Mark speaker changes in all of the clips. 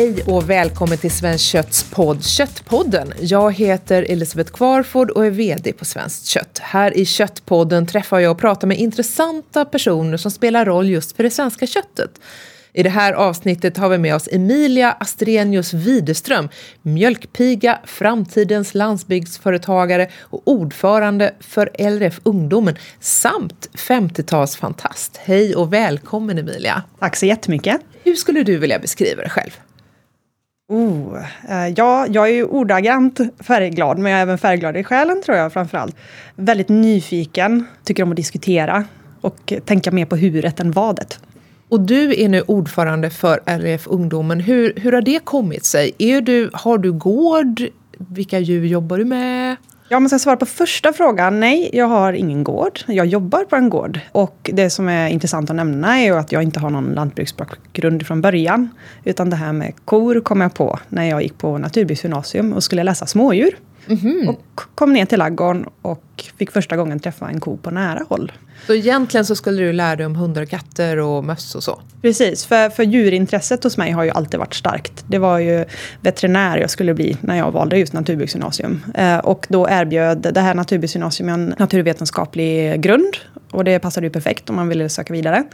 Speaker 1: Hej och välkommen till Svenskt Kötts podd Köttpodden. Jag heter Elisabeth Kvarford och är VD på Svenskt Kött. Här i Köttpodden träffar jag och pratar med intressanta personer som spelar roll just för det svenska köttet. I det här avsnittet har vi med oss Emilia Astrenius Widerström, mjölkpiga, framtidens landsbygdsföretagare och ordförande för LRF Ungdomen samt 50-talsfantast. Hej och välkommen Emilia!
Speaker 2: Tack så jättemycket!
Speaker 1: Hur skulle du vilja beskriva dig själv?
Speaker 2: Oh, eh, ja, jag är ju ordagrant färgglad, men jag är även färgglad i själen tror jag framförallt. Väldigt nyfiken, tycker om att diskutera och tänka mer på huret än vadet.
Speaker 1: Och du är nu ordförande för RF Ungdomen. Hur, hur har det kommit sig? Är du, har du gård? Vilka djur jobbar du med?
Speaker 2: Ja, om man ska svara på första frågan, nej, jag har ingen gård. Jag jobbar på en gård. Och det som är intressant att nämna är ju att jag inte har någon lantbruksbakgrund från början. Utan det här med kor kom jag på när jag gick på naturbruksgymnasium och skulle läsa smådjur. Mm -hmm. Och kom ner till laggården och fick första gången träffa en ko på nära håll.
Speaker 1: Så egentligen så skulle du lära dig om hundar och katter och möss och så?
Speaker 2: Precis, för, för djurintresset hos mig har ju alltid varit starkt. Det var ju veterinär jag skulle bli när jag valde just naturbruksgymnasium. Eh, och då erbjöd det här naturbruksgymnasium en naturvetenskaplig grund. Och det passade ju perfekt om man ville söka vidare.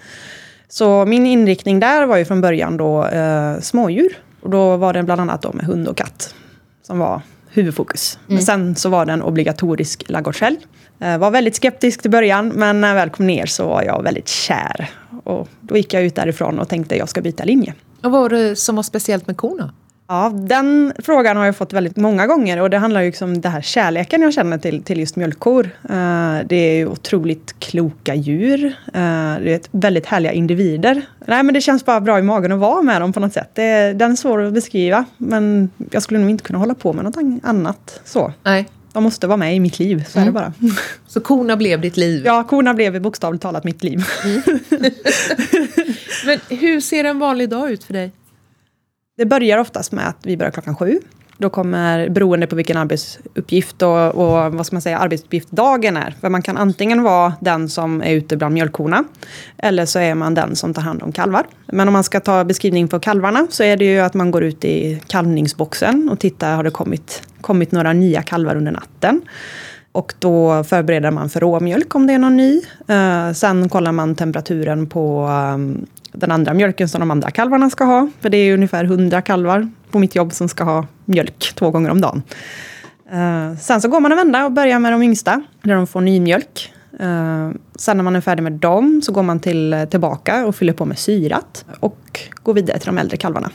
Speaker 2: Så min inriktning där var ju från början då eh, smådjur. Och då var det bland annat då med hund och katt som var huvudfokus. Mm. Men sen så var det en obligatorisk ladugårdshelg. Eh, var väldigt skeptisk till början, men när jag väl kom ner så var jag väldigt kär. Och då gick jag ut därifrån och tänkte att jag ska byta linje.
Speaker 1: Och vad var det som var speciellt med korna?
Speaker 2: Ja, den frågan har jag fått väldigt många gånger och det handlar ju om det här kärleken jag känner till, till just mjölkkor. Uh, det är ju otroligt kloka djur. Uh, det är väldigt härliga individer. Nej, men det känns bara bra i magen att vara med dem på något sätt. Det, den är svår att beskriva, men jag skulle nog inte kunna hålla på med något annat så.
Speaker 1: Nej.
Speaker 2: De måste vara med i mitt liv, så mm. är det mm. bara.
Speaker 1: Så korna blev ditt liv?
Speaker 2: Ja, korna blev bokstavligt talat mitt liv. Mm.
Speaker 1: men hur ser en vanlig dag ut för dig?
Speaker 2: Det börjar oftast med att vi börjar klockan sju. Då kommer, beroende på vilken arbetsuppgift och, och vad ska man säga, arbetsuppgift dagen är. För man kan antingen vara den som är ute bland mjölkkorna. Eller så är man den som tar hand om kalvar. Men om man ska ta beskrivning på kalvarna så är det ju att man går ut i kalvningsboxen och tittar, har det kommit, kommit några nya kalvar under natten? Och då förbereder man för råmjölk om det är någon ny. Eh, sen kollar man temperaturen på ehm, den andra mjölken som de andra kalvarna ska ha. För det är ungefär 100 kalvar på mitt jobb som ska ha mjölk två gånger om dagen. Uh, sen så går man en vända och börjar med de yngsta, där de får ny mjölk. Uh, sen när man är färdig med dem så går man till, tillbaka och fyller på med syrat och går vidare till de äldre kalvarna.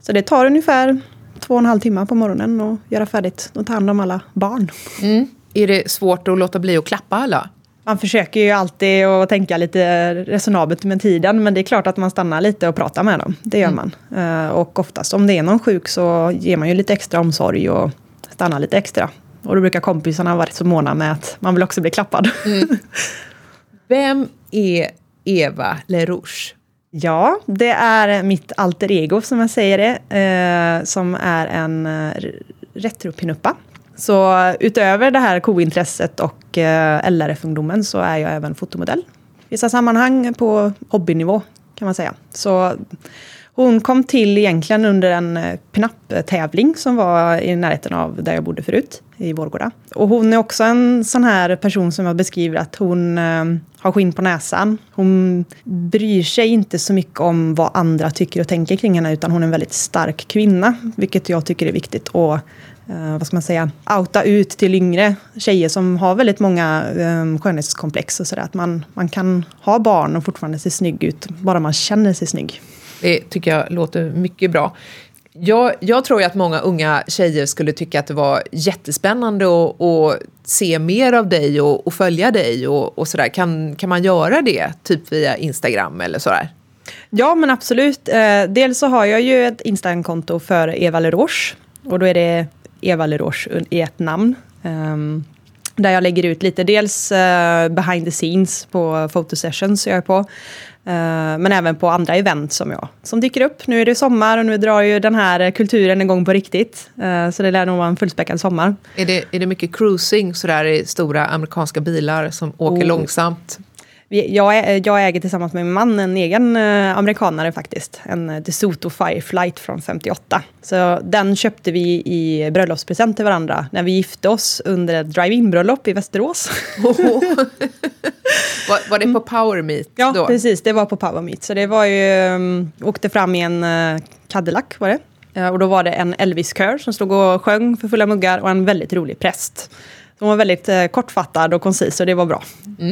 Speaker 2: Så det tar ungefär två och en halv timme på morgonen att göra färdigt och ta hand om alla barn.
Speaker 1: Mm. Är det svårt att låta bli att klappa alla?
Speaker 2: Man försöker ju alltid att tänka lite resonabelt med tiden, men det är klart att man stannar lite och pratar med dem. Det gör mm. man. Uh, och oftast om det är någon sjuk så ger man ju lite extra omsorg och stannar lite extra. Och då brukar kompisarna vara rätt så måna med att man vill också bli klappad. Mm.
Speaker 1: Vem är Eva LeRouche?
Speaker 2: Ja, det är mitt alter ego som jag säger det. Eh, som är en eh, retropinuppa så utöver det här kointresset och eh, LRF-ungdomen så är jag även fotomodell. I vissa sammanhang på hobbynivå kan man säga. Så hon kom till egentligen under en eh, pinup-tävling som var i närheten av där jag bodde förut, i Vårgårda. Och hon är också en sån här person som jag beskriver att hon eh, har skinn på näsan. Hon bryr sig inte så mycket om vad andra tycker och tänker kring henne, utan hon är en väldigt stark kvinna, vilket jag tycker är viktigt. Och eh, vad ska man säga, outa ut till yngre tjejer som har väldigt många eh, skönhetskomplex och sådär. Att man, man kan ha barn och fortfarande se snygg ut, bara man känner sig snygg.
Speaker 1: Det tycker jag låter mycket bra. Jag, jag tror att många unga tjejer skulle tycka att det var jättespännande att, att se mer av dig och, och följa dig och, och sådär. Kan, kan man göra det typ via Instagram eller sådär?
Speaker 2: Ja men absolut. Eh, dels så har jag ju ett Instagramkonto för Eva Leroche. Och då är det Eva Leroche i ett namn. Um, där jag lägger ut lite, dels uh, behind the scenes på fotosessions jag är på. Uh, men även på andra event som jag som dyker upp. Nu är det sommar och nu drar ju den här kulturen igång på riktigt. Uh, så det lär nog vara en fullspäckad sommar.
Speaker 1: Är det, är det mycket cruising sådär i stora amerikanska bilar som åker oh. långsamt?
Speaker 2: Jag, jag äger tillsammans med min man en egen eh, amerikanare faktiskt. En eh, DeSoto Fireflight från 58. Så den köpte vi i bröllopspresent till varandra när vi gifte oss under ett drive-in-bröllop i Västerås.
Speaker 1: var, var det på Power Meet
Speaker 2: Ja,
Speaker 1: då?
Speaker 2: precis. Det var på Power Meet. Så det var ju... Um, åkte fram i en uh, Cadillac var det. Eh, och då var det en Elvis-kör som stod och sjöng för fulla muggar och en väldigt rolig präst. Som var väldigt eh, kortfattad och koncis och det var bra.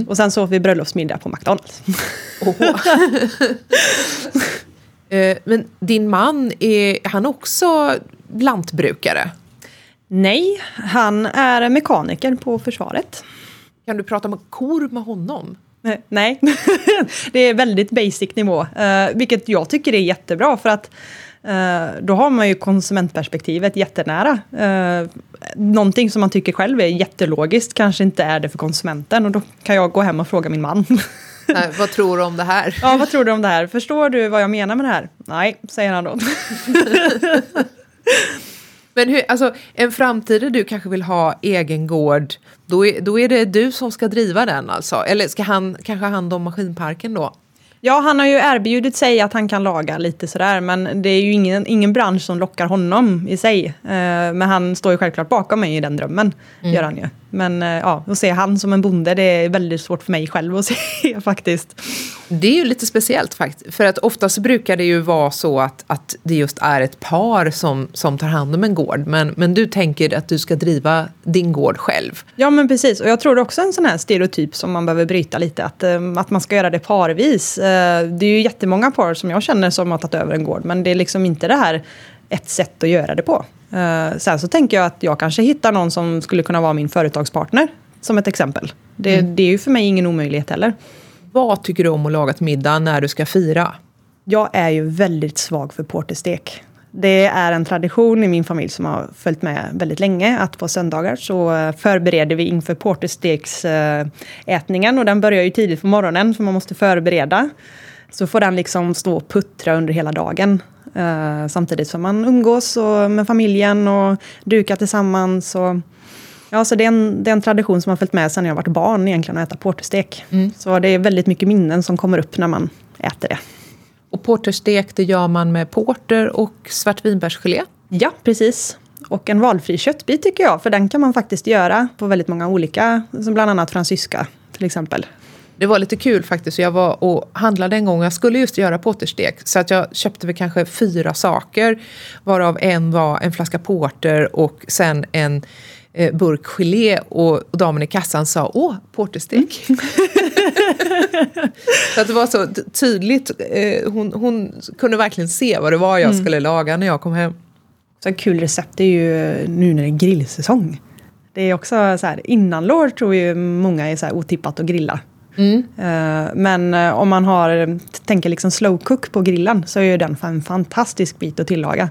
Speaker 2: Och sen så åt vi bröllopsmiddag på McDonalds.
Speaker 1: Eh, Men din man, är han också lantbrukare?
Speaker 2: Nej, han är mekaniker på försvaret.
Speaker 1: Kan du prata om kor med honom?
Speaker 2: Eh, Nej, det är väldigt basic nivå. Eh, vilket jag tycker är jättebra för att då har man ju konsumentperspektivet jättenära. Eh, någonting som man tycker själv är jättelogiskt kanske inte är det för konsumenten och då kan jag gå hem och fråga min man.
Speaker 1: Nej, vad tror du om det här?
Speaker 2: ja, vad tror du om det här? Förstår du vad jag menar med det här? Nej, säger han då.
Speaker 1: Men hur, alltså, en framtid där du kanske vill ha egen gård, då är, då är det du som ska driva den alltså? Eller ska han kanske ha hand om maskinparken då?
Speaker 2: Ja, han har ju erbjudit sig att han kan laga lite sådär, men det är ju ingen, ingen bransch som lockar honom i sig. Eh, men han står ju självklart bakom mig i den drömmen, gör han ju. Men eh, ja, att se han som en bonde, det är väldigt svårt för mig själv att se faktiskt.
Speaker 1: Det är ju lite speciellt faktiskt, för att oftast brukar det ju vara så att, att det just är ett par som, som tar hand om en gård, men, men du tänker att du ska driva din gård själv.
Speaker 2: Ja, men precis. Och jag tror också en sån här stereotyp som man behöver bryta lite, att, eh, att man ska göra det parvis. Eh, det är ju jättemånga par som jag känner som har tagit över en gård, men det är liksom inte det här ett sätt att göra det på. Eh, sen så tänker jag att jag kanske hittar någon som skulle kunna vara min företagspartner, som ett exempel. Det, det är ju för mig ingen omöjlighet heller.
Speaker 1: Vad tycker du om att laga till middag när du ska fira?
Speaker 2: Jag är ju väldigt svag för porterstek. Det är en tradition i min familj som har följt med väldigt länge att på söndagar så eh, förbereder vi inför portersteksätningen och den börjar ju tidigt på morgonen för man måste förbereda. Så får den liksom stå och puttra under hela dagen. Eh, samtidigt som man umgås och med familjen och dukar tillsammans. Och, ja, så det, är en, det är en tradition som har följt med sedan jag var barn egentligen att äta porterstek. Så det är väldigt mycket minnen som kommer upp när man äter det.
Speaker 1: Och porterstek, det gör man med porter och svartvinbärsgelé.
Speaker 2: Ja, precis. Och en valfri köttbit tycker jag, för den kan man faktiskt göra på väldigt många olika, som bland annat fransyska till exempel.
Speaker 1: Det var lite kul faktiskt. Jag var och handlade en gång. Jag skulle just göra porterstek. Så att jag köpte väl kanske fyra saker. Varav en var en flaska porter och sen en eh, burk gelé. Och, och damen i kassan sa åh, porterstek. så att det var så tydligt. Eh, hon, hon kunde verkligen se vad det var jag skulle laga när jag kom hem.
Speaker 2: Så kul recept är ju nu när det är grillsäsong. Det är också så här, innanlår tror ju många är så här otippat att grilla. Eh, Men eh, om man har, tänker liksom slow cook på grillen så är ju den en fantastisk bit att tillaga.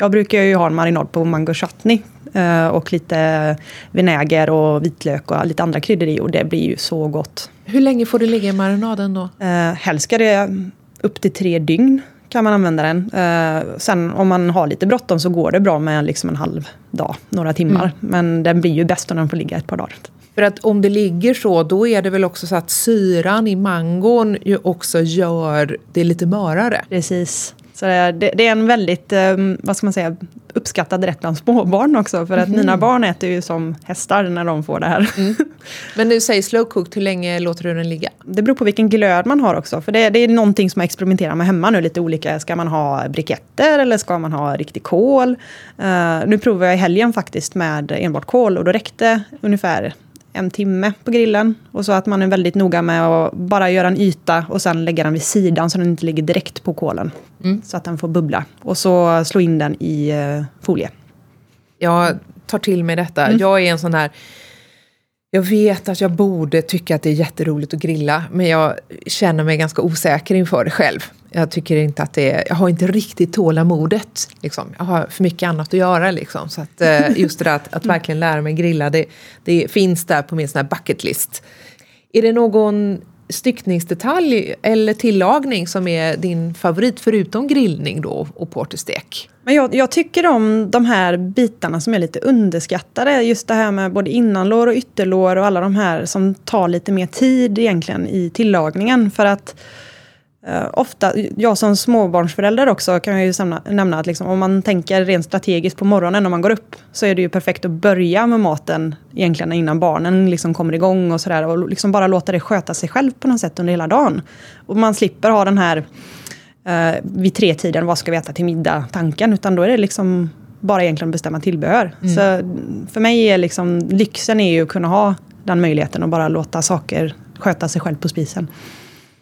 Speaker 2: Jag brukar ju ha en marinad på mango chutney eh, och lite vinäger och vitlök och lite andra kryddor i och det blir ju så gott.
Speaker 1: Hur länge får det ligga i marinaden då?
Speaker 2: Eh, helst ska det upp till tre dygn kan man använda den. Eh, sen om man har lite bråttom så går det bra med liksom en halv dag, några timmar. Men den blir ju bäst om den får ligga ett par dagar.
Speaker 1: För att om det ligger så, då är det väl också så att syran i mangon ju också gör det lite mörare.
Speaker 2: Precis. Så det, är- det, är en väldigt, eh, vad ska man säga, uppskattad rätt bland småbarn också. För att mina barn äter ju som hästar när de får det här.
Speaker 1: Men nu säger slow cooked, hur länge låter du den ligga?
Speaker 2: Det beror på vilken glöd man har också. För det, det är någonting som jag experimenterar med hemma nu, lite olika. Ska man ha briketter eller ska man ha riktig kol? Eh, nu provar jag i helgen faktiskt med enbart kol och då räckte ungefär en timme på grillen. Och så att man är väldigt noga med att bara göra en yta och sen lägga den vid sidan så den inte ligger direkt på kolen. Så att den får bubbla. Och så slå in den i eh, folie.
Speaker 1: Jag tar till mig detta. Jag är en sån här... Jag vet att jag borde tycka att det är jätteroligt att grilla, men jag känner mig ganska osäker inför det själv. Jag tycker inte att det är, jag har inte riktigt tålamodet. Liksom. Jag har för mycket annat att göra. Liksom. Så att, eh, just det där att, att verkligen lära mig grilla, det, det finns där på min sån bucket list. Är det någon styckningsdetalj eller tillagning som är din favorit förutom grillning då och porterstek?
Speaker 2: Men jag, jag, tycker om de här bitarna som är lite underskattade. Just det här med både innanlår och ytterlår och alla de här som tar lite mer tid egentligen i tillagningen. För att Uh, ofta, jag som småbarnsförälder också kan jag ju nämna, nämna att liksom, om man tänker rent strategiskt på morgonen när man går upp så är det ju perfekt att börja med maten egentligen innan barnen liksom kommer igång och sådär och liksom bara låta det sköta sig själv på något sätt under hela dagen. Och man slipper ha den här uh, vid tre tiden vad ska vi äta till middag tanken utan då är det liksom bara egentligen bestämma tillbehör. Mm. Så för mig är liksom lyxen är ju att kunna ha den möjligheten och bara låta saker sköta sig själv på spisen.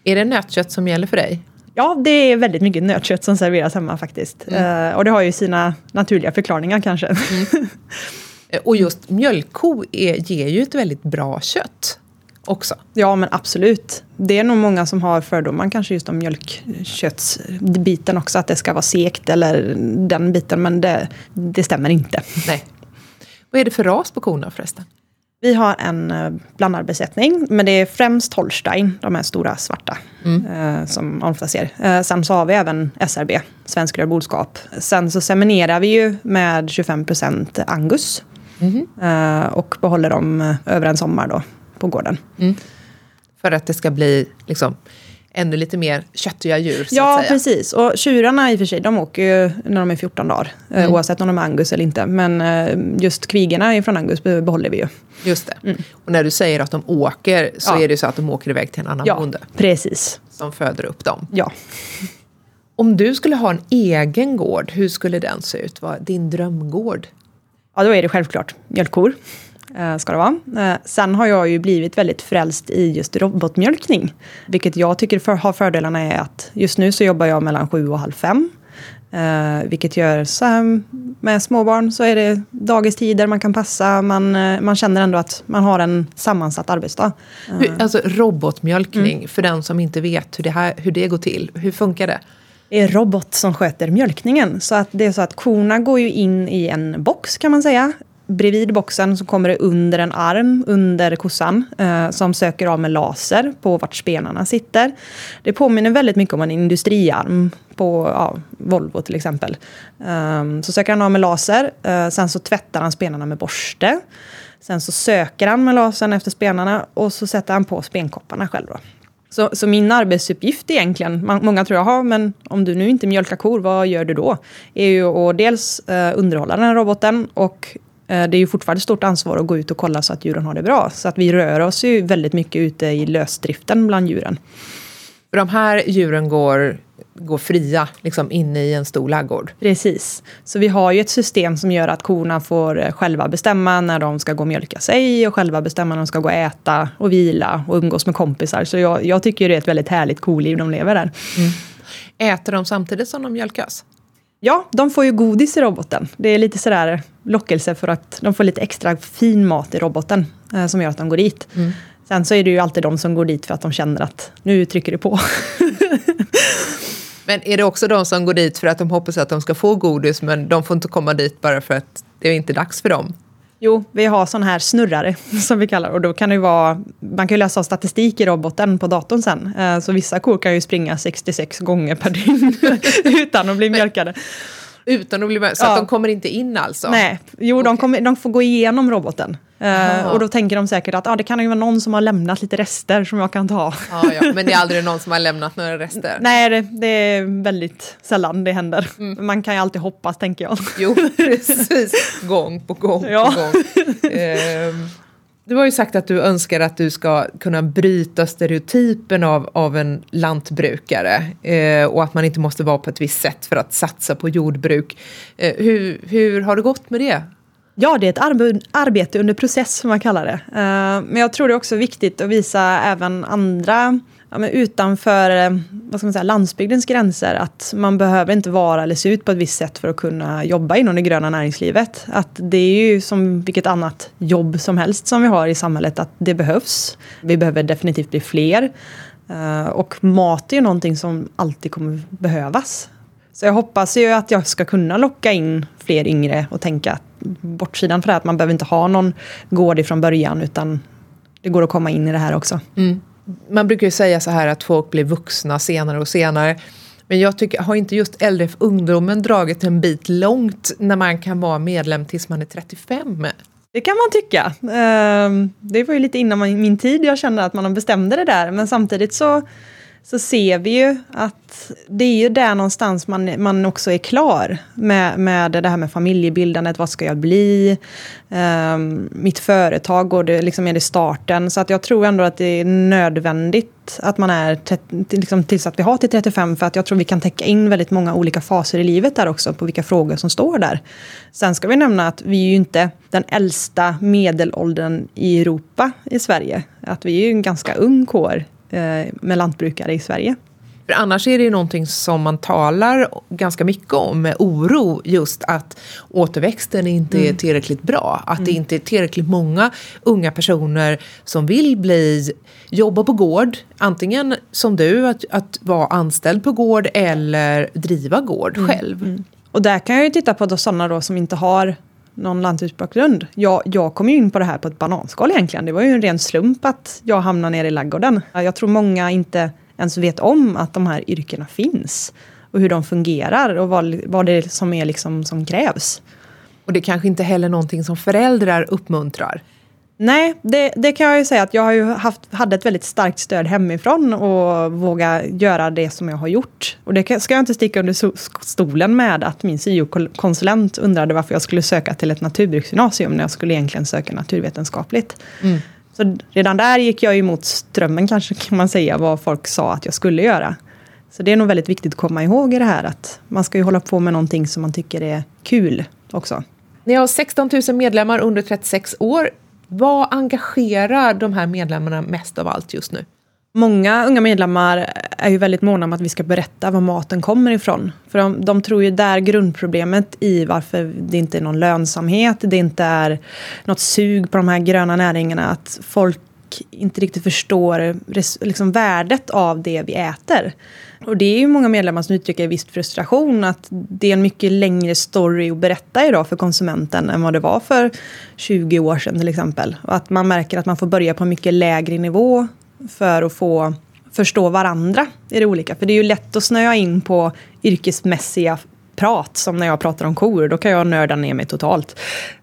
Speaker 1: Är det nötkött som gäller för dig?
Speaker 2: Ja, det är väldigt mycket nötkött som serveras hemma faktiskt. Mm. Uh, och det har ju sina naturliga förklaringar kanske. Mm.
Speaker 1: Och just mjölkko är, ger ju ett väldigt bra kött också.
Speaker 2: Ja, men absolut. Det är nog många som har fördomar kanske just om mjölkköttsbiten också, att det ska vara sekt eller den biten, men det, det stämmer inte.
Speaker 1: Nej. Vad är det för ras på korna förresten?
Speaker 2: Vi har en eh, blandad besättning, men det är främst Holstein, de här stora svarta, mm. eh, som man ofta ser. Eh, sen så har vi även SRB, Svensk rödboskap. Sen så seminerar vi ju med 25% Angus. Mm. Eh, och behåller dem över en sommar då, på gården. Mm.
Speaker 1: För att det ska bli liksom ännu lite mer köttiga djur. Så
Speaker 2: ja, precis. Och tjurarna i och för sig, de åker ju när de är 14 dagar. Eh, mm. Oavsett om de är angus eller inte. Men eh, just kvigerna från angus behåller vi ju.
Speaker 1: Just det. Mm. Och när du säger att de åker så ja. är det så att de åker iväg till en annan
Speaker 2: ja,
Speaker 1: bonde.
Speaker 2: precis.
Speaker 1: Som föder upp dem.
Speaker 2: Ja.
Speaker 1: Om du skulle ha en egen gård, hur skulle den se ut? Vad din drömgård?
Speaker 2: Ja, då är det självklart mjölkkor. Eh, ska det vara. Eh, sen har jag ju blivit väldigt frälst i just robotmjölkning. Vilket jag tycker för, har fördelarna är att just nu så jobbar jag mellan sju och halv fem. Uh, vilket gör så här, med småbarn så är det dagistider man kan passa. Man, uh, man känner ändå att man har en sammansatt arbetsdag.
Speaker 1: Hur, alltså robotmjölkning, mm. för den som inte vet hur det, här, hur det går till. Hur funkar det?
Speaker 2: Det är robot som sköter mjölkningen. Så att det är så att korna går ju in i en box kan man säga bredvid boxen så kommer det under en arm under kossan eh, som söker av med laser på vart spenarna sitter. Det påminner väldigt mycket om en industriarm på ja, Volvo till exempel. Um, så söker han av med laser, uh, sen så tvättar han spenarna med borste. Sen så söker han med lasern efter spenarna och så sätter han på spenkopparna själv. Då. Så, så, min arbetsuppgift egentligen, många tror jag, men om du nu inte mjölkar kor, vad gör du då? Är ju att dels eh, underhålla den här roboten och det är ju fortfarande stort ansvar att gå ut och kolla så att djuren har det bra. Så att vi rör oss ju väldigt mycket ute i lösdriften bland djuren.
Speaker 1: De här djuren går, går fria liksom inne i en stor laggård?
Speaker 2: Precis. Så vi har ju ett system som gör att korna får eh, själva bestämma när de ska gå och mjölka sig och själva bestämma när de ska gå och äta och vila och umgås med kompisar. Så jag, jag tycker det är ett väldigt härligt koliv de lever där.
Speaker 1: Mm. Äter de samtidigt som de mjölkas?
Speaker 2: Ja, de får ju godis i roboten. Det är lite sådär lockelse för att de får lite extra fin mat i roboten eh, som gör att de går dit. Mm. Sen så är det ju alltid de som går dit för att de känner att nu trycker det på.
Speaker 1: men är det också de som går dit för att de hoppas att de ska få godis men de får inte komma dit bara för att det är inte dags för dem?
Speaker 2: Jo, vi har sån här snurrare som vi kallar och då kan det vara, man kan ju läsa statistik i roboten på datorn sen. Eh, så vissa kor kan ju springa 66 gånger per dygn utan att bli mjölkade.
Speaker 1: Utan att bli mjölkade? Så ja. att de kommer inte in alltså?
Speaker 2: Nej, jo okay. de, kommer, de får gå igenom roboten. Uh, och då tänker de säkert att ah, det kan ju vara någon som har lämnat lite rester som jag kan ta.
Speaker 1: Ah, ja. Men det är aldrig någon som har lämnat några rester?
Speaker 2: Nej, det, det är väldigt sällan det händer. Mm. Man kan ju alltid hoppas, tänker jag.
Speaker 1: Jo, precis. Gång på gång ja. på gång. Uh, du har ju sagt att du önskar att du ska kunna bryta stereotypen av, av en lantbrukare eh, och att man inte måste vara på ett visst sätt för att satsa på jordbruk. Eh, hur, hur har det gått med det?
Speaker 2: Ja, det är ett arbete under process som man kallar det. Eh, men jag tror det är också viktigt att visa även andra ja, men utanför eh, vad ska man säga, landsbygdens gränser att man behöver inte vara eller se ut på ett visst sätt för att kunna jobba inom det gröna näringslivet. Att det är ju som vilket annat jobb som helst som vi har i samhället, att det behövs. Vi behöver definitivt bli fler. Eh, och mat är ju någonting som alltid kommer behövas. Så jag hoppas ju att jag ska kunna locka in fler yngre och tänka att bortsidan för det att man behöver inte ha någon gård ifrån början utan det går att komma in i det här också. Mm
Speaker 1: man brukar ju säga så här att folk blir vuxna senare och senare. Men jag tycker, har inte just LRF Ungdomen dragit en bit långt när man kan vara medlem tills man är 35?
Speaker 2: Det kan man tycka. Ehm, det var ju lite innan min tid jag kände att man bestämde det där, men samtidigt så så ser vi ju att det är ju där någonstans man, man också är klar med, med det här med familjebildandet. Vad ska jag bli? Um, mitt företag, går det, liksom är det starten? Så att jag tror ändå att det är nödvändigt att man är liksom, tills att vi har till 35 för att jag tror vi kan täcka in väldigt många olika faser i livet där också på vilka frågor som står där. Sen ska vi nämna att vi är ju inte den äldsta medelåldern i Europa i Sverige. Att vi är ju en ganska ung kår med lantbrukare i Sverige.
Speaker 1: För annars är det ju någonting som man talar ganska mycket om med oro, just att återväxten inte mm. är tillräckligt bra. Att mm. det inte är tillräckligt många unga personer som vill bli, jobba på gård, antingen som du, att, att vara anställd på gård eller driva gård mm. själv. Mm.
Speaker 2: Och där kan jag ju titta på sådana då som inte har någon lantbruksbakgrund. Jag, jag kom ju in på det här på ett bananskal egentligen. Det var ju en ren slump att jag hamnade nere i laggården. Jag tror många inte ens vet om att de här yrkena finns. Och hur de fungerar och vad, vad det är som är liksom som krävs.
Speaker 1: Och det är kanske inte heller någonting som föräldrar uppmuntrar.
Speaker 2: Nej, det, det, kan jag ju säga att jag har ju haft, hade ett väldigt starkt stöd hemifrån och våga göra det som jag har gjort. Och det ska jag inte sticka under stolen med att min syokonsulent undrade varför jag skulle söka till ett naturbruksgymnasium när jag skulle egentligen söka naturvetenskapligt. Mm. Så redan där gick jag emot strömmen kanske kan man säga, vad folk sa att jag skulle göra. Så det är nog väldigt viktigt att komma ihåg i det här att man ska ju hålla på med någonting som man tycker är kul också.
Speaker 1: Ni har 16 000 medlemmar under 36 år. Vad engagerar de här medlemmarna mest av allt just nu?
Speaker 2: Många unga medlemmar är ju väldigt måna om att vi ska berätta var maten kommer ifrån. För de, de tror ju där grundproblemet i varför det inte är någon lönsamhet, det inte är något sug på de här gröna näringarna, att folk inte riktigt förstår liksom värdet av det vi äter. Och det är ju många medlemmar som uttrycker viss frustration att det är en mycket längre story att berätta idag för konsumenten än vad det var för 20 år sedan till exempel. Och att man märker att man får börja på en mycket lägre nivå för att få förstå varandra i det olika. För det är ju lätt att snöa in på yrkesmässiga prat, som när jag pratar om kor, då kan jag nörda ner mig totalt.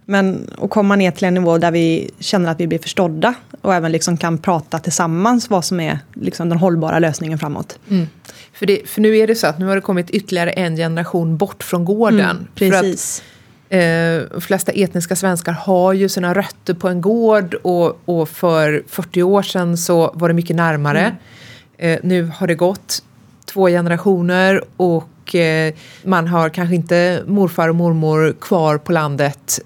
Speaker 2: Men att komma ner till en nivå där vi känner att vi blir förstådda och även liksom kan prata tillsammans vad som är liksom den hållbara lösningen framåt. Mm.
Speaker 1: För, det, för nu är det så att nu har det kommit ytterligare en generation bort från gården. Mm,
Speaker 2: precis.
Speaker 1: För att, eh, de flesta etniska svenskar har ju sina rötter på en gård och, och för 40 år sedan så var det mycket närmare. Mm. Eh, nu har det gått två generationer och eh, man har kanske inte morfar och mormor kvar på landet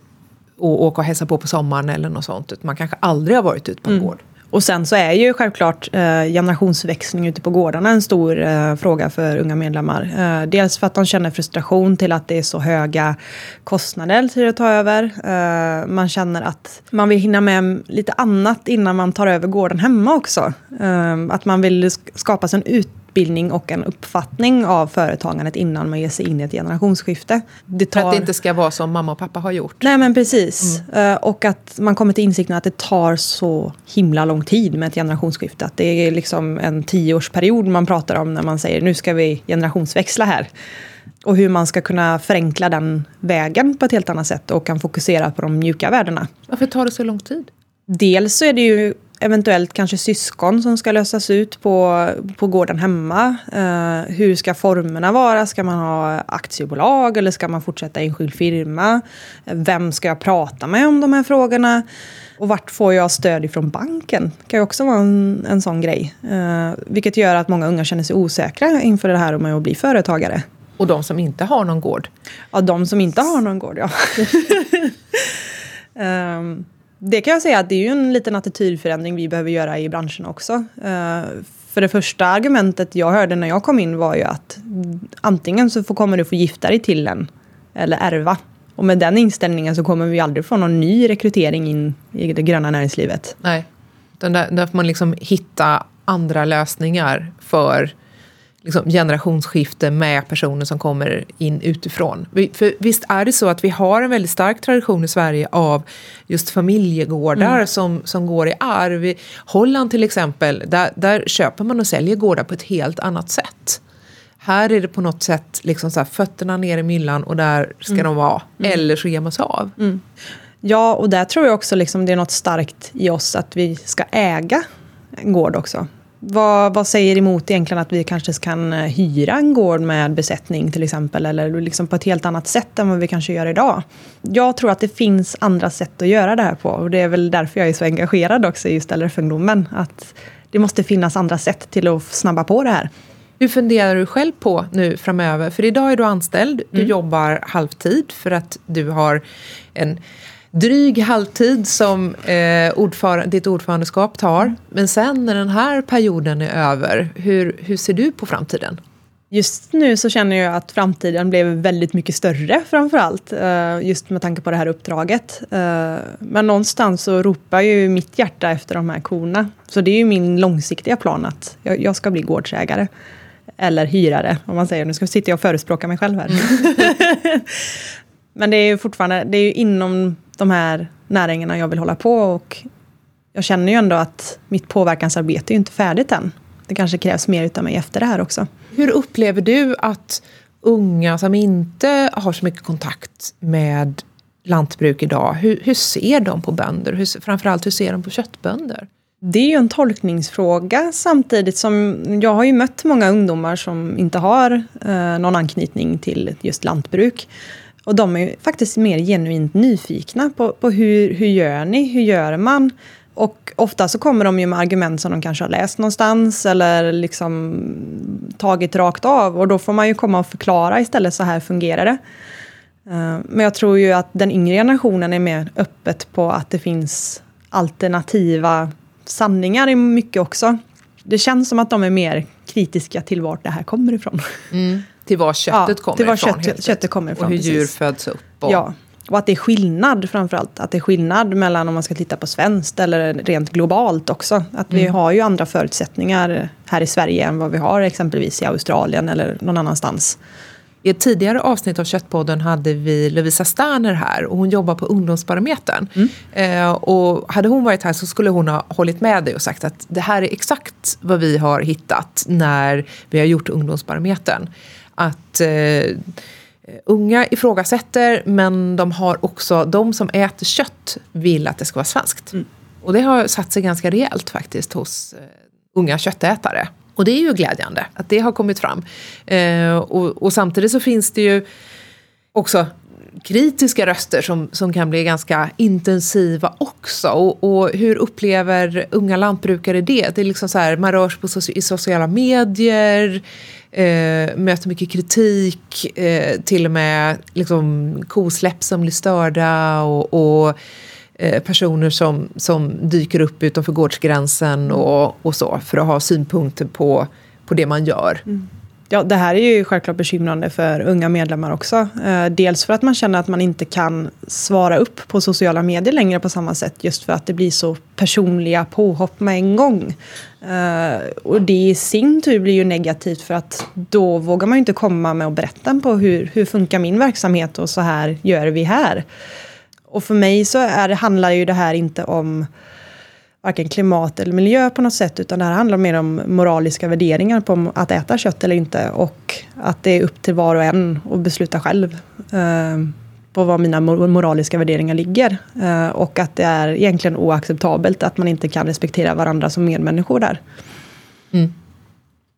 Speaker 1: och åka och hälsa på på sommaren eller något sånt. Man kanske aldrig har varit ute på en mm. gård.
Speaker 2: Och sen så är ju självklart eh, generationsväxling ute på gårdarna en stor eh, fråga för unga medlemmar. Eh, dels för att de känner frustration till att det är så höga kostnader till att ta över. Eh, man känner att man vill hinna med lite annat innan man tar över gården hemma också. Eh, att man vill skapa sig en ut utbildning och en uppfattning av företagandet innan man ger sig in i ett generationsskifte.
Speaker 1: Det tar... För att det inte ska vara som mamma och pappa har gjort?
Speaker 2: Nej men precis. Mm. Uh, och att man kommer till insikten att det tar så himla lång tid med ett generationsskifte. Att det är liksom en tioårsperiod man pratar om när man säger nu ska vi generationsväxla här. Och hur man ska kunna förenkla den vägen på ett helt annat sätt och kan fokusera på de mjuka värdena.
Speaker 1: Varför tar det så lång tid?
Speaker 2: Dels så är det ju eventuellt kanske syskon som ska lösas ut på, på gården hemma. Uh, hur ska formerna vara? Ska man ha aktiebolag eller ska man fortsätta enskild firma? Vem ska jag prata med om de här frågorna? Och vart får jag stöd ifrån banken? Det kan ju också vara en, en sån grej. Uh, vilket gör att många unga känner sig osäkra inför det här med att bli företagare.
Speaker 1: Och de som inte har någon gård?
Speaker 2: Ja, de som inte har någon gård, ja. um, Det kan jag säga att det är ju en liten attitydförändring vi behöver göra i branschen också. Eh, för det första argumentet jag hörde när jag kom in var ju att antingen så kommer du få gifta dig till en eller ärva. Och med den inställningen så kommer vi aldrig få någon ny rekrytering in i det gröna näringslivet.
Speaker 1: Nej, där, där får man liksom hitta andra lösningar för liksom, generationsskifte med personer som kommer in utifrån. För visst är det så att vi har en väldigt stark tradition i Sverige av just familjegårdar mm. som, som går i arv. I Holland till exempel, där, där köper man och säljer gårdar på ett helt annat sätt. Här är det på något sätt liksom så här, fötterna ner i myllan och där ska mm. de vara. Mm. Eller så ger man sig av. Mm.
Speaker 2: Ja, och där tror jag också liksom det är något starkt i oss att vi ska äga en gård också. Vad, vad säger emot egentligen att vi kanske kan eh, hyra en gård med besättning till exempel, eller liksom på ett helt annat sätt än vad vi kanske gör idag? Jag tror att det finns andra sätt att göra det här på och det är väl därför jag är så engagerad också i just LRF-ungdomen. Att det måste finnas andra sätt till att snabba på det här.
Speaker 1: Hur funderar du själv på nu framöver? För idag är du anställd, du mm. jobbar halvtid för att du har en dryg halvtid som eh, ordför ditt ordförandeskap tar. Men sen när den här perioden är över, hur, hur ser du på framtiden?
Speaker 2: Just nu så känner jag att framtiden blev väldigt mycket större framför allt. Eh, just med tanke på det här uppdraget. Eh, men någonstans så ropar ju mitt hjärta efter de här korna. Så det är ju min långsiktiga plan att jag ska bli gårdsägare. Eller hyrare, om man säger. Nu ska sitta jag och förespråka mig själv här. Men det är ju fortfarande det är ju inom de här näringarna jag vill hålla på. Och jag känner ju ändå att mitt påverkansarbete är inte färdigt än. Det kanske krävs mer utav mig efter det här också.
Speaker 1: Hur upplever du att unga som inte har så mycket kontakt med lantbruk idag, hur, hur ser de på bönder? Hur, framförallt hur ser de på köttbönder?
Speaker 2: Det är ju en tolkningsfråga samtidigt som jag har ju mött många ungdomar som inte har eh, någon anknytning till just lantbruk. Och de är faktiskt mer genuint nyfikna på, på hur, hur gör ni, hur gör man? Och ofta så kommer de ju med argument som de kanske har läst någonstans eller liksom tagit rakt av. Och då får man ju komma och förklara istället, så här fungerar det. Eh, men jag tror ju att den yngre generationen är mer öppet på att det finns alternativa sanningar i mycket också. Det känns som att de är mer kritiska till vart det här kommer ifrån.
Speaker 1: Mm till var köttet ja, kommer till var ifrån.
Speaker 2: Kött, köttet kommer ifrån.
Speaker 1: Och hur precis. djur föds upp. Och...
Speaker 2: Ja, och att det är skillnad framförallt. Att det är skillnad mellan om man ska titta på svenskt eller rent globalt också. Att vi mm. har ju andra förutsättningar här i Sverige än vad vi har exempelvis i Australien eller någon annanstans.
Speaker 1: I ett tidigare avsnitt av Köttpodden hade vi Lovisa Sterner här och hon jobbar på Ungdomsbarometern. Mm. Eh, och hade hon varit här så skulle hon ha hållit med dig och sagt att det här är exakt vad vi har hittat när vi har gjort Ungdomsbarometern att eh, unga ifrågasätter men de har också, de som äter kött vill att det ska vara svenskt. Mm. Och det har satt sig ganska rejält faktiskt hos eh, unga köttätare. Och det är ju glädjande att det har kommit fram. Eh, och, och, samtidigt så finns det ju också kritiska röster som, som kan bli ganska intensiva också. Och, och hur upplever unga lantbrukare det? Det är liksom så här, man rör sig på, i sociala medier, eh, möter mycket kritik, eh, till och med liksom, kosläpp som blir störda och, och eh, personer som, som dyker upp utanför gårdsgränsen och, och så för att ha synpunkter på, på det man gör. Mm.
Speaker 2: Ja, det här är ju självklart bekymrande för unga medlemmar också. Eh, dels för att man känner att man inte kan svara upp på sociala medier längre på samma sätt, just för att det blir så personliga påhopp med en gång. Eh, och det i sin tur blir ju negativt för att då vågar man ju inte komma med och berätta på hur, hur funkar min verksamhet och så här gör vi här. Och för mig så är handlar ju det här inte om varken klimat eller miljö på något sätt, utan det här handlar mer om moraliska värderingar på att äta kött eller inte och att det är upp till var och en att besluta själv eh, på var mina moraliska värderingar ligger. Eh, och att det är egentligen oacceptabelt att man inte kan respektera varandra som medmänniskor där. Mm.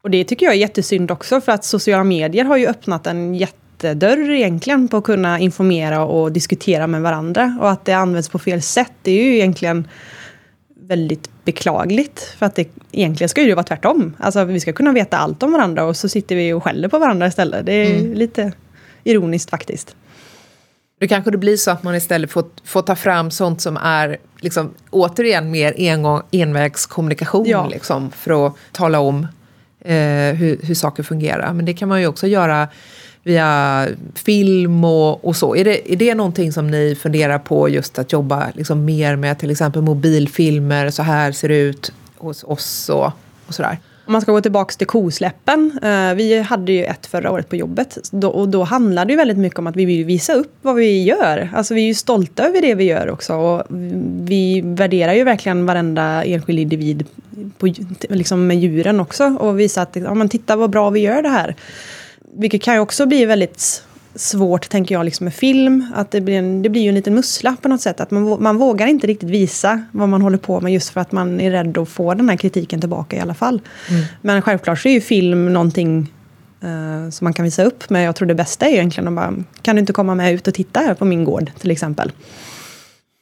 Speaker 2: Och det tycker jag är jättesynd också, för att sociala medier har ju öppnat en jättedörr egentligen på att kunna informera och diskutera med varandra. Och att det används på fel sätt, det är ju egentligen väldigt beklagligt. För att det, egentligen ska det vara tvärtom. Alltså vi ska kunna veta allt om varandra och så sitter vi och skäller på varandra istället. Det är mm. lite ironiskt faktiskt.
Speaker 1: Då kanske det blir så att man istället får, får ta fram sånt som är liksom, återigen mer engång, envägskommunikation ja. liksom, för att tala om eh, hur, hur saker fungerar. Men det kan man ju också göra via film och, och så. Är det, är det någonting som ni funderar på just att jobba liksom mer med till exempel mobilfilmer, så här ser det ut hos oss och, och sådär?
Speaker 2: Om man ska gå tillbaka till kosläppen. Eh, vi hade ju ett förra året på jobbet. Då, och då handlade det ju väldigt mycket om att vi vill visa upp vad vi gör. Alltså vi är ju stolta över det vi gör också. Och vi värderar ju verkligen varenda enskild individ på, liksom med djuren också. Och visar att, ja men titta vad bra vi gör det här. Vilket kan ju också bli väldigt svårt, tänker jag, liksom med film. Att det blir, en, det blir ju en liten mussla på något sätt. Att man, man vågar inte riktigt visa vad man håller på med just för att man är rädd att få den här kritiken tillbaka i alla fall. Mm. Men självklart så är ju film någonting uh, som man kan visa upp. Men jag tror det bästa är egentligen att bara, kan du inte komma med ut och titta här på min gård till exempel.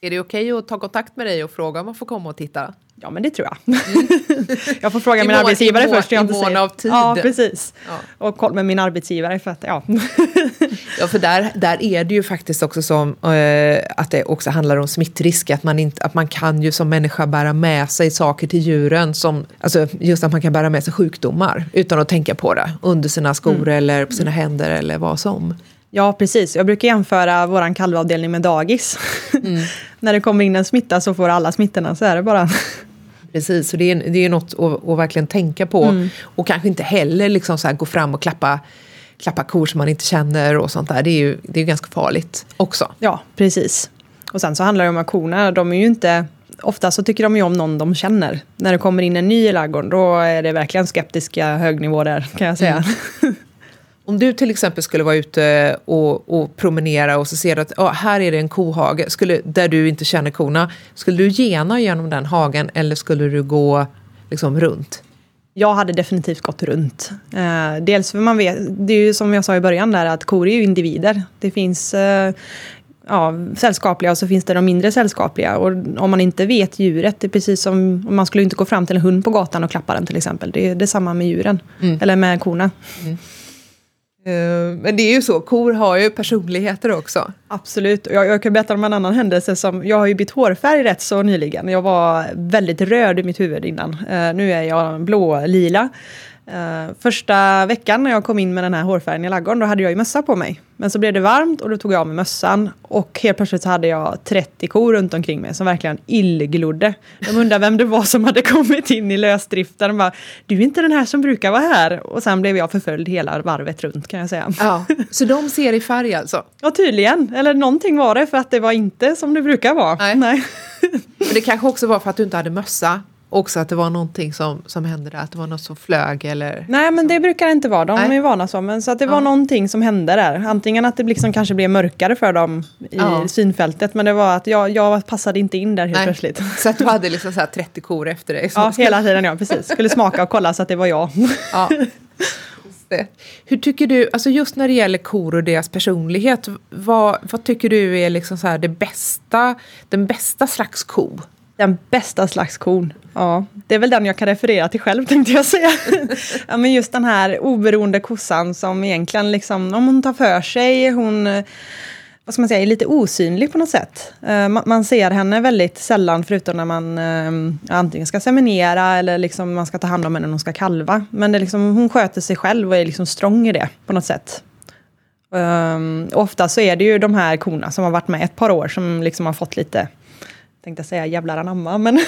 Speaker 1: Är det okej okay att ta kontakt med dig och fråga om man får komma och titta?
Speaker 2: Ja, men det tror jag. Mm. jag får fråga min mån, arbetsgivare
Speaker 1: mån,
Speaker 2: först.
Speaker 1: I mån av tid.
Speaker 2: Ja, precis. Ja. Och kolla med min arbetsgivare. För att, ja.
Speaker 1: ja, för där, där är det ju faktiskt också som uh, att det också handlar om smittrisk. Att man, inte, att man kan ju som människa bära med sig saker till djuren. Som, alltså just att man kan bära med sig sjukdomar utan att tänka på det. Under sina skor mm. eller på sina händer eller vad som.
Speaker 2: Ja, precis. Jag brukar jämföra vår kalvavdelning med dagis. Mm. När det kommer in en smitta så får alla smittorna, så är det bara.
Speaker 1: Precis, så det är, det är något att, att verkligen tänka på. Mm. Och kanske inte heller liksom så gå fram och klappa, klappa kor som man inte känner och sånt där. Det är ju det är ganska farligt också.
Speaker 2: Ja, precis. Och sen så handlar det om att korna, de är ju inte... Ofta så tycker de ju om någon de känner. När det kommer in en ny i ladugården, då är det verkligen skeptiska högnivåer där, kan jag säga. Mm.
Speaker 1: Om du till exempel skulle vara ute och, och promenera och så ser du att oh, här är det en kohage skulle, där du inte känner korna. Skulle du gena genom den hagen eller skulle du gå liksom runt?
Speaker 2: Jag hade definitivt gått runt. Eh, dels för man vet, det är ju som jag sa i början där att kor är ju individer. Det finns eh, ja, sällskapliga och så finns det de mindre sällskapliga. Och om man inte vet djuret, det är precis som man skulle inte gå fram till en hund på gatan och klappa den till exempel. Det är detsamma med djuren, mm. eller med korna. Mm.
Speaker 1: Eh, men det är ju så, kor har ju personligheter också.
Speaker 2: Absolut. Jag, jag kan berätta om en annan händelse. som Jag har ju bytt hårfärg rätt så nyligen. Jag var väldigt röd i mitt huvud innan. Uh, nu är jag blå-lila. Uh, första veckan när jag kom in med den här hårfärgen i ladugården, då hade jag ju mössa på mig. Men så blev det varmt och då tog jag av mig mössan. Och helt plötsligt så hade jag 30 kor runt omkring mig som verkligen illglodde. De undrade vem det var som hade kommit in i lösdriften. De bara, du är inte den här som brukar vara här. Och sen blev jag förföljd hela varvet runt kan jag säga.
Speaker 1: Ja, så de ser i färg alltså?
Speaker 2: Ja, tydligen. Eller någonting var det för att det var inte som det brukar vara.
Speaker 1: Nej. Nej. Men det kanske också var för att du inte hade mössa också att det var någonting som, som hände där, att det var något som flög eller?
Speaker 2: Nej men det brukar det inte vara, de Nej. är vana så. Men så att det ja. var någonting som hände där. Antingen att det liksom kanske blev mörkare för dem i ja. synfältet. Men det var att jag, jag passade inte in där helt Nej. plötsligt.
Speaker 1: Så att du hade liksom så 30 kor efter dig?
Speaker 2: Ja, hela tiden ja, precis. Skulle smaka och kolla så att det var jag. Ja.
Speaker 1: Hur tycker du, alltså just när det gäller kor och deras personlighet, vad, vad tycker du är liksom så det bästa, den bästa slags ko?
Speaker 2: Den bästa slags kon. Ja, det är väl den jag kan referera till själv tänkte jag säga. ja, men just den här oberoende kossan som egentligen liksom, om hon tar för sig, hon vad ska man säga, är lite osynlig på något sätt. Uh, man ser henne väldigt sällan förutom när man uh, antingen ska seminera eller liksom man ska ta hand om henne när hon ska kalva. Men det liksom, hon sköter sig själv och är liksom strong i det på något sätt. Um, ofta så är det ju de här korna som har varit med ett par år som liksom har fått lite tänkte säga jävlar anamma, men,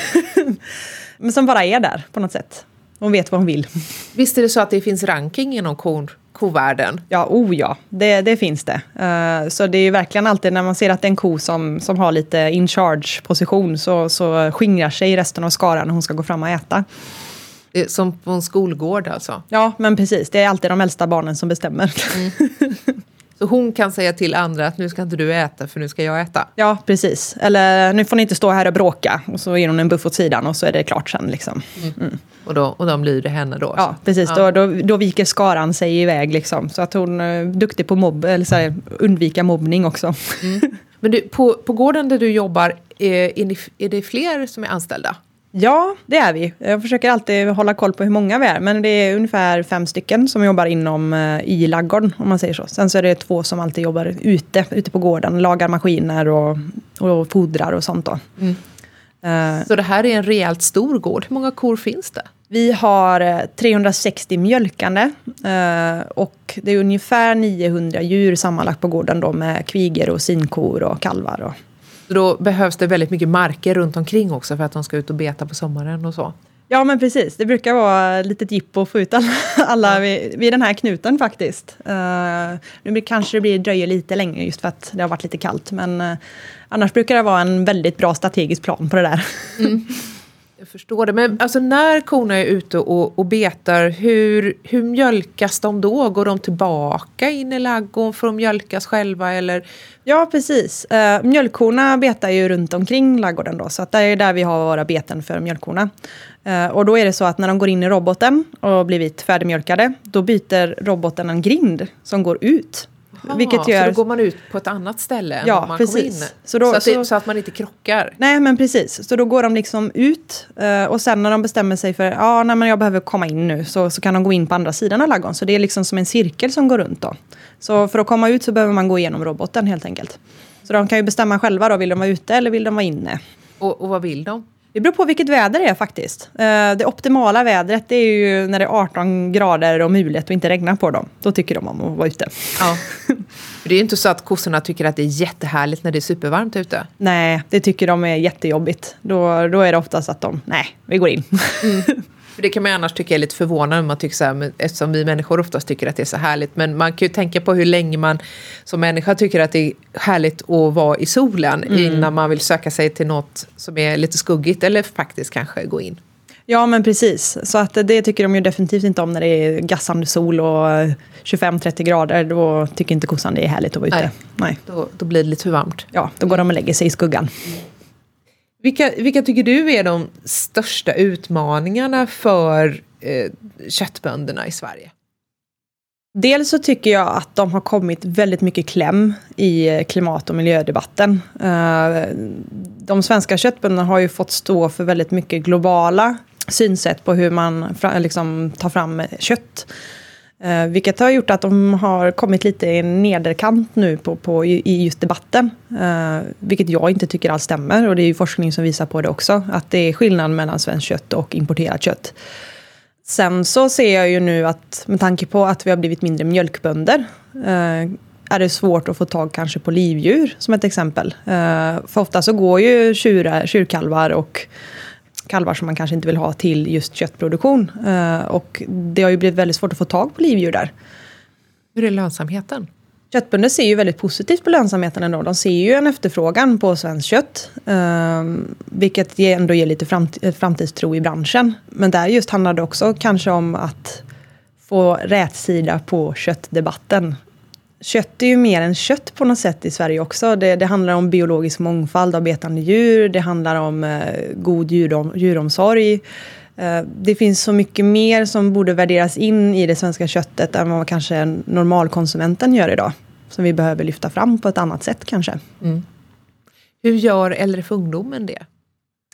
Speaker 2: men som bara är där på något sätt. Hon vet vad hon vill.
Speaker 1: Visst är det så att det finns ranking inom kon, kovärlden?
Speaker 2: Ja, oh ja, det, det finns det. Uh, så det är verkligen alltid när man ser att det är en ko som, som har lite in charge position så, så skingrar sig resten av skaran när hon ska gå fram och äta.
Speaker 1: Som på en skolgård alltså?
Speaker 2: Ja, men precis. Det är alltid de äldsta barnen som bestämmer. Mm.
Speaker 1: Så hon kan säga till andra att nu ska inte du äta för nu ska jag äta.
Speaker 2: Ja, precis. Eller nu får ni inte stå här och bråka. Och så ger hon en buff åt sidan och så är det klart sen. Liksom. Mm.
Speaker 1: Mm. Och, då, och de lyder henne då?
Speaker 2: Ja, precis. Ja. Då, då, då, viker skaran sig iväg. Liksom. Så att hon är duktig på mobb, eller så här, undvika mobbning också. Mm.
Speaker 1: Men du, på, på gården där du jobbar, är, är, är det fler som är anställda?
Speaker 2: Ja, det är vi. Jag försöker alltid hålla koll på hur många vi är. Men det är ungefär fem stycken som jobbar inom uh, i laggården, om man säger så. Sen så är det två som alltid jobbar ute, ute på gården. Lagar maskiner och, och fodrar och sånt då. Mm.
Speaker 1: Uh, så det här är en rejält stor gård. Hur många kor finns det?
Speaker 2: Vi har 360 eh, mjölkande uh, och det är ungefär 900 djur sammanlagt på gården då med kviger och sinkor och kalvar. Och,
Speaker 1: så då behövs det väldigt mycket marker runt omkring också för att de ska ut och beta på sommaren och så?
Speaker 2: Ja, men precis. Det brukar vara litet jippo att få ut alla, alla vid, vid den här knuten faktiskt. Uh, nu kanske det blir dröjer lite längre just för att det har varit lite kallt. Men uh, annars brukar det vara en väldigt bra strategisk plan på det där. Mm.
Speaker 1: Jag förstår det. Men alltså när korna är ute och, och betar, hur, hur mjölkas de då? Går de tillbaka in i ladugården för att mjölkas själva? Eller?
Speaker 2: Ja, precis. Uh, mjölkkorna betar ju runt omkring ladugården då, så att det är där vi har våra beten för mjölkkorna. Uh, och då är det så att när de går in i roboten och blivit färdigmjölkade, då byter roboten en grind som går ut
Speaker 1: Aha, vilket gör... Så då går man ut på ett annat ställe än ja, man precis. kom in? Så, då, så, att det, så, så, att man inte krockar?
Speaker 2: Nej, men precis. Så då går de liksom ut eh, och sen när de bestämmer sig för ja, nej, men jag behöver komma in nu så, så kan de gå in på andra sidan av ladugården. Så det är liksom som en cirkel som går runt då. Så för att komma ut så behöver man gå igenom roboten helt enkelt. Så de kan ju bestämma själva då, vill de vara ute eller vill de vara inne?
Speaker 1: Och, och vad vill de?
Speaker 2: Det beror på vilket väder det är faktiskt. Eh, det optimala vädret det är ju när det är 18 grader och mulet och inte regnar på dem. Då tycker de om att vara ute.
Speaker 1: Ja. Det är ju inte så att kossorna tycker att det är jättehärligt när det är supervarmt ute.
Speaker 2: Nej, det tycker de är jättejobbigt. Då, då är det oftast att de, nej, vi går in. Mm.
Speaker 1: För det kan man annars tycka är lite förvånande, man tycker så här, eftersom vi människor oftast tycker att det är så härligt. Men man kan ju tänka på hur länge man som människa tycker att det är härligt att vara i solen mm. innan man vill söka sig till något som är lite skuggigt eller faktiskt kanske gå in.
Speaker 2: Ja men precis, så att det tycker de ju definitivt inte om när det är gassande sol och 25-30 grader. Då tycker inte kossan det är härligt att vara ute. Nej,
Speaker 1: Nej. Då, då blir det lite för varmt.
Speaker 2: Ja, då går de och lägger sig i skuggan.
Speaker 1: Vilka, vilka tycker du är de största utmaningarna för eh, köttbönderna i Sverige?
Speaker 2: Dels så tycker jag att de har kommit väldigt mycket kläm i eh, klimat och miljödebatten. Eh, de svenska köttbönderna har ju fått stå för väldigt mycket globala synsätt på hur man liksom tar fram kött. Eh, vilket har gjort att de har kommit lite i nederkant nu på, på, i just debatten. Eh, vilket jag inte tycker alls stämmer och det är ju forskning som visar på det också. Att det är skillnad mellan svenskt kött och importerat kött. Sen så ser jag ju nu att med tanke på att vi har blivit mindre mjölkbönder eh, är det svårt att få tag kanske på livdjur som ett exempel. Eh, för ofta så går ju tjurar, tjurkalvar och kalvar som man kanske inte vill ha till just köttproduktion. Uh, och det har ju blivit väldigt svårt att få tag på livdjur där.
Speaker 1: Hur är lönsamheten?
Speaker 2: Köttbönder ser ju väldigt positivt på lönsamheten ändå. De ser ju en efterfrågan på svenskt kött. Uh, vilket ändå ger lite framt framtidstro i branschen. Men där just handlar det också kanske om att få rätsida på köttdebatten kött är ju mer än kött på något sätt i Sverige också. Det, det handlar om biologisk mångfald av betande djur, det handlar om eh, god djurom, djuromsorg. Eh, det finns så mycket mer som borde värderas in i det svenska köttet än vad kanske normalkonsumenten gör idag. Som vi behöver lyfta fram på ett annat sätt kanske. Mm.
Speaker 1: Hur gör äldre för ungdomen det?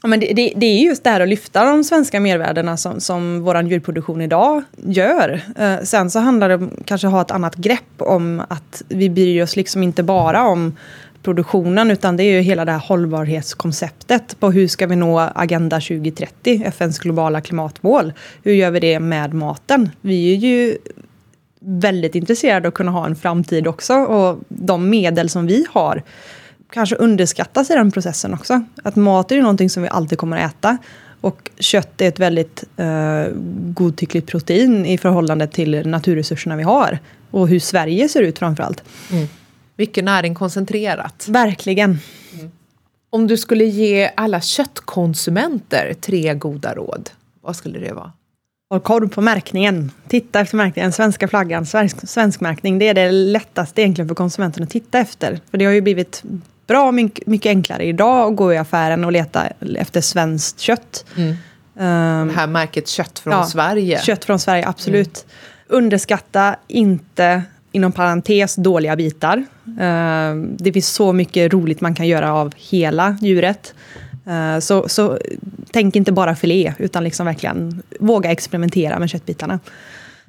Speaker 2: Men det, det, det, är just det här att lyfta de svenska mervärdena som, som vår djurproduktion idag gör. Eh, sen så handlar det om kanske ha ett annat grepp om att vi bryr oss liksom inte bara om produktionen utan det är ju hela det här hållbarhetskonceptet på hur ska vi nå Agenda 2030, FNs globala klimatmål. Hur gör vi det med maten? Vi är ju väldigt intresserade av att kunna ha en framtid också och de medel som vi har kanske underskattas i den processen också. Att mat är ju någonting som vi alltid kommer att äta. Och kött är ett väldigt eh, godtyckligt protein i förhållande till naturresurserna vi har. Och hur Sverige ser ut framförallt.
Speaker 1: Mm. Mycket näring koncentrerat.
Speaker 2: Verkligen. Mm.
Speaker 1: Om du skulle ge alla köttkonsumenter tre goda råd, vad skulle det vara?
Speaker 2: Håll koll på märkningen. Titta efter märkningen. Svenska flaggan, svensk, svensk märkning. Det är det lättaste egentligen för konsumenten att titta efter. För det har ju blivit bra mycket enklare idag att gå i affären och leta efter svenskt kött.
Speaker 1: Mm. Um, det här märket Kött från ja, Sverige.
Speaker 2: Kött från Sverige, absolut. Mm. Underskatta inte, inom parentes, dåliga bitar. Uh, det finns så mycket roligt man kan göra av hela djuret. Uh, så, så tänk inte bara filé, utan liksom verkligen våga experimentera med köttbitarna.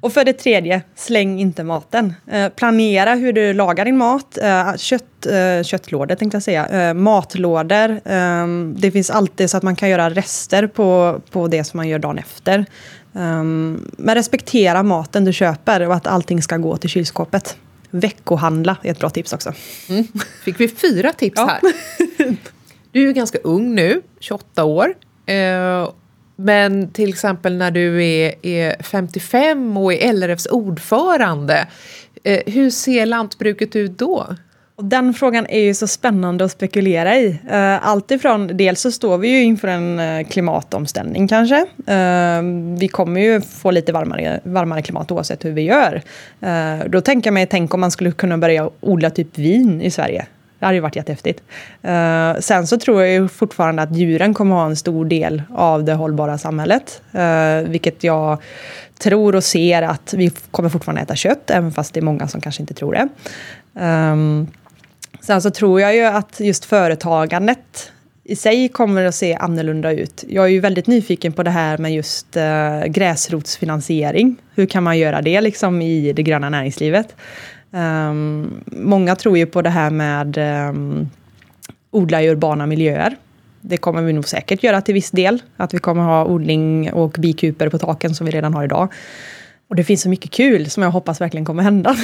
Speaker 2: Och för det tredje, släng inte maten. Eh, planera hur du lagar din mat. Eh, kött, eh, köttlådor tänkte jag säga. Eh, matlådor. Ehm, det finns alltid så att man kan göra rester på, på det som man gör dagen efter. Ehm, men respektera maten du köper och att allting ska gå till kylskåpet. Veckohandla är ett bra tips också.
Speaker 1: Mm. Fick vi fyra tips ja. här. Du är ju ganska ung nu, 28 år. Men till exempel när du är, är 55 och är LRFs ordförande, eh, hur ser lantbruket ut då?
Speaker 2: Den frågan är ju så spännande att spekulera i. Eh, alltifrån, dels så står vi ju inför en eh, klimatomställning kanske. Eh, vi kommer ju få lite varmare, varmare klimat oavsett hur vi gör. Då tänker jag mig, tänk om man skulle kunna börja odla typ vin i Sverige. Det hade ju varit jättehäftigt. Uh, sen så tror jag ju fortfarande att djuren kommer ha en stor del av det hållbara samhället. Uh, vilket jag tror och ser att vi kommer fortfarande äta kött, även fast det är många som kanske inte tror det. Um, Sen så tror jag ju att just företagandet i sig kommer att se annorlunda ut. Jag är ju väldigt nyfiken på det här med just uh, gräsrotsfinansiering. Hur kan man göra det liksom i det gröna näringslivet? Um, många tror ju på det här med um, odla i urbana miljöer. Det kommer vi nog säkert göra till viss del. Att vi kommer ha odling och bikuper på taken som vi redan har idag. Och det finns så mycket kul som jag hoppas verkligen kommer hända.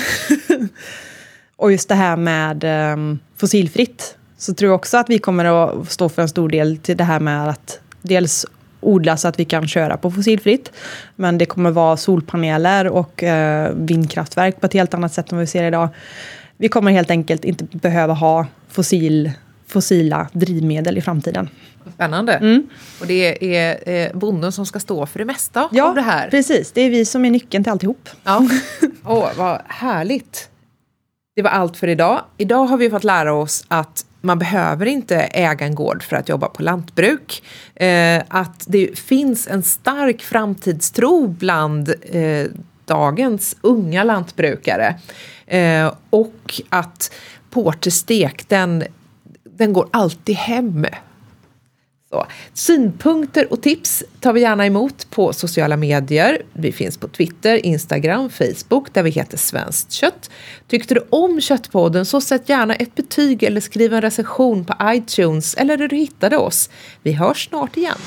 Speaker 2: Och just det här med um, fossilfritt. Så tror jag också att vi kommer att stå för en stor del till det här med att dels odla så att vi kan köra på fossilfritt. Men det kommer vara solpaneler och uh, vindkraftverk på ett helt annat sätt än vad vi ser idag. Vi kommer helt enkelt inte behöva ha fossil, fossila drivmedel i framtiden.
Speaker 1: Spännande. Mm. Och det är eh, bonden som ska stå för det mesta ja, av det här?
Speaker 2: Ja, precis. Det är vi som är nyckeln till alltihop.
Speaker 1: Ja. Åh, oh, vad härligt. Det var allt för idag. Idag har vi fått lära oss att man behöver inte äga en gård för att jobba på lantbruk. Eh, att det finns en stark framtidstro bland eh, dagens unga lantbrukare. Eh, och att porterstek, den, den går alltid hem så. Synpunkter och tips tar vi gärna emot på sociala medier. Vi finns på Twitter, Instagram, Facebook där vi heter Svenskt kött. Tyckte du om Köttpodden så sätt gärna ett betyg eller skriv en recension på iTunes eller där du hittade oss. Vi hörs snart igen.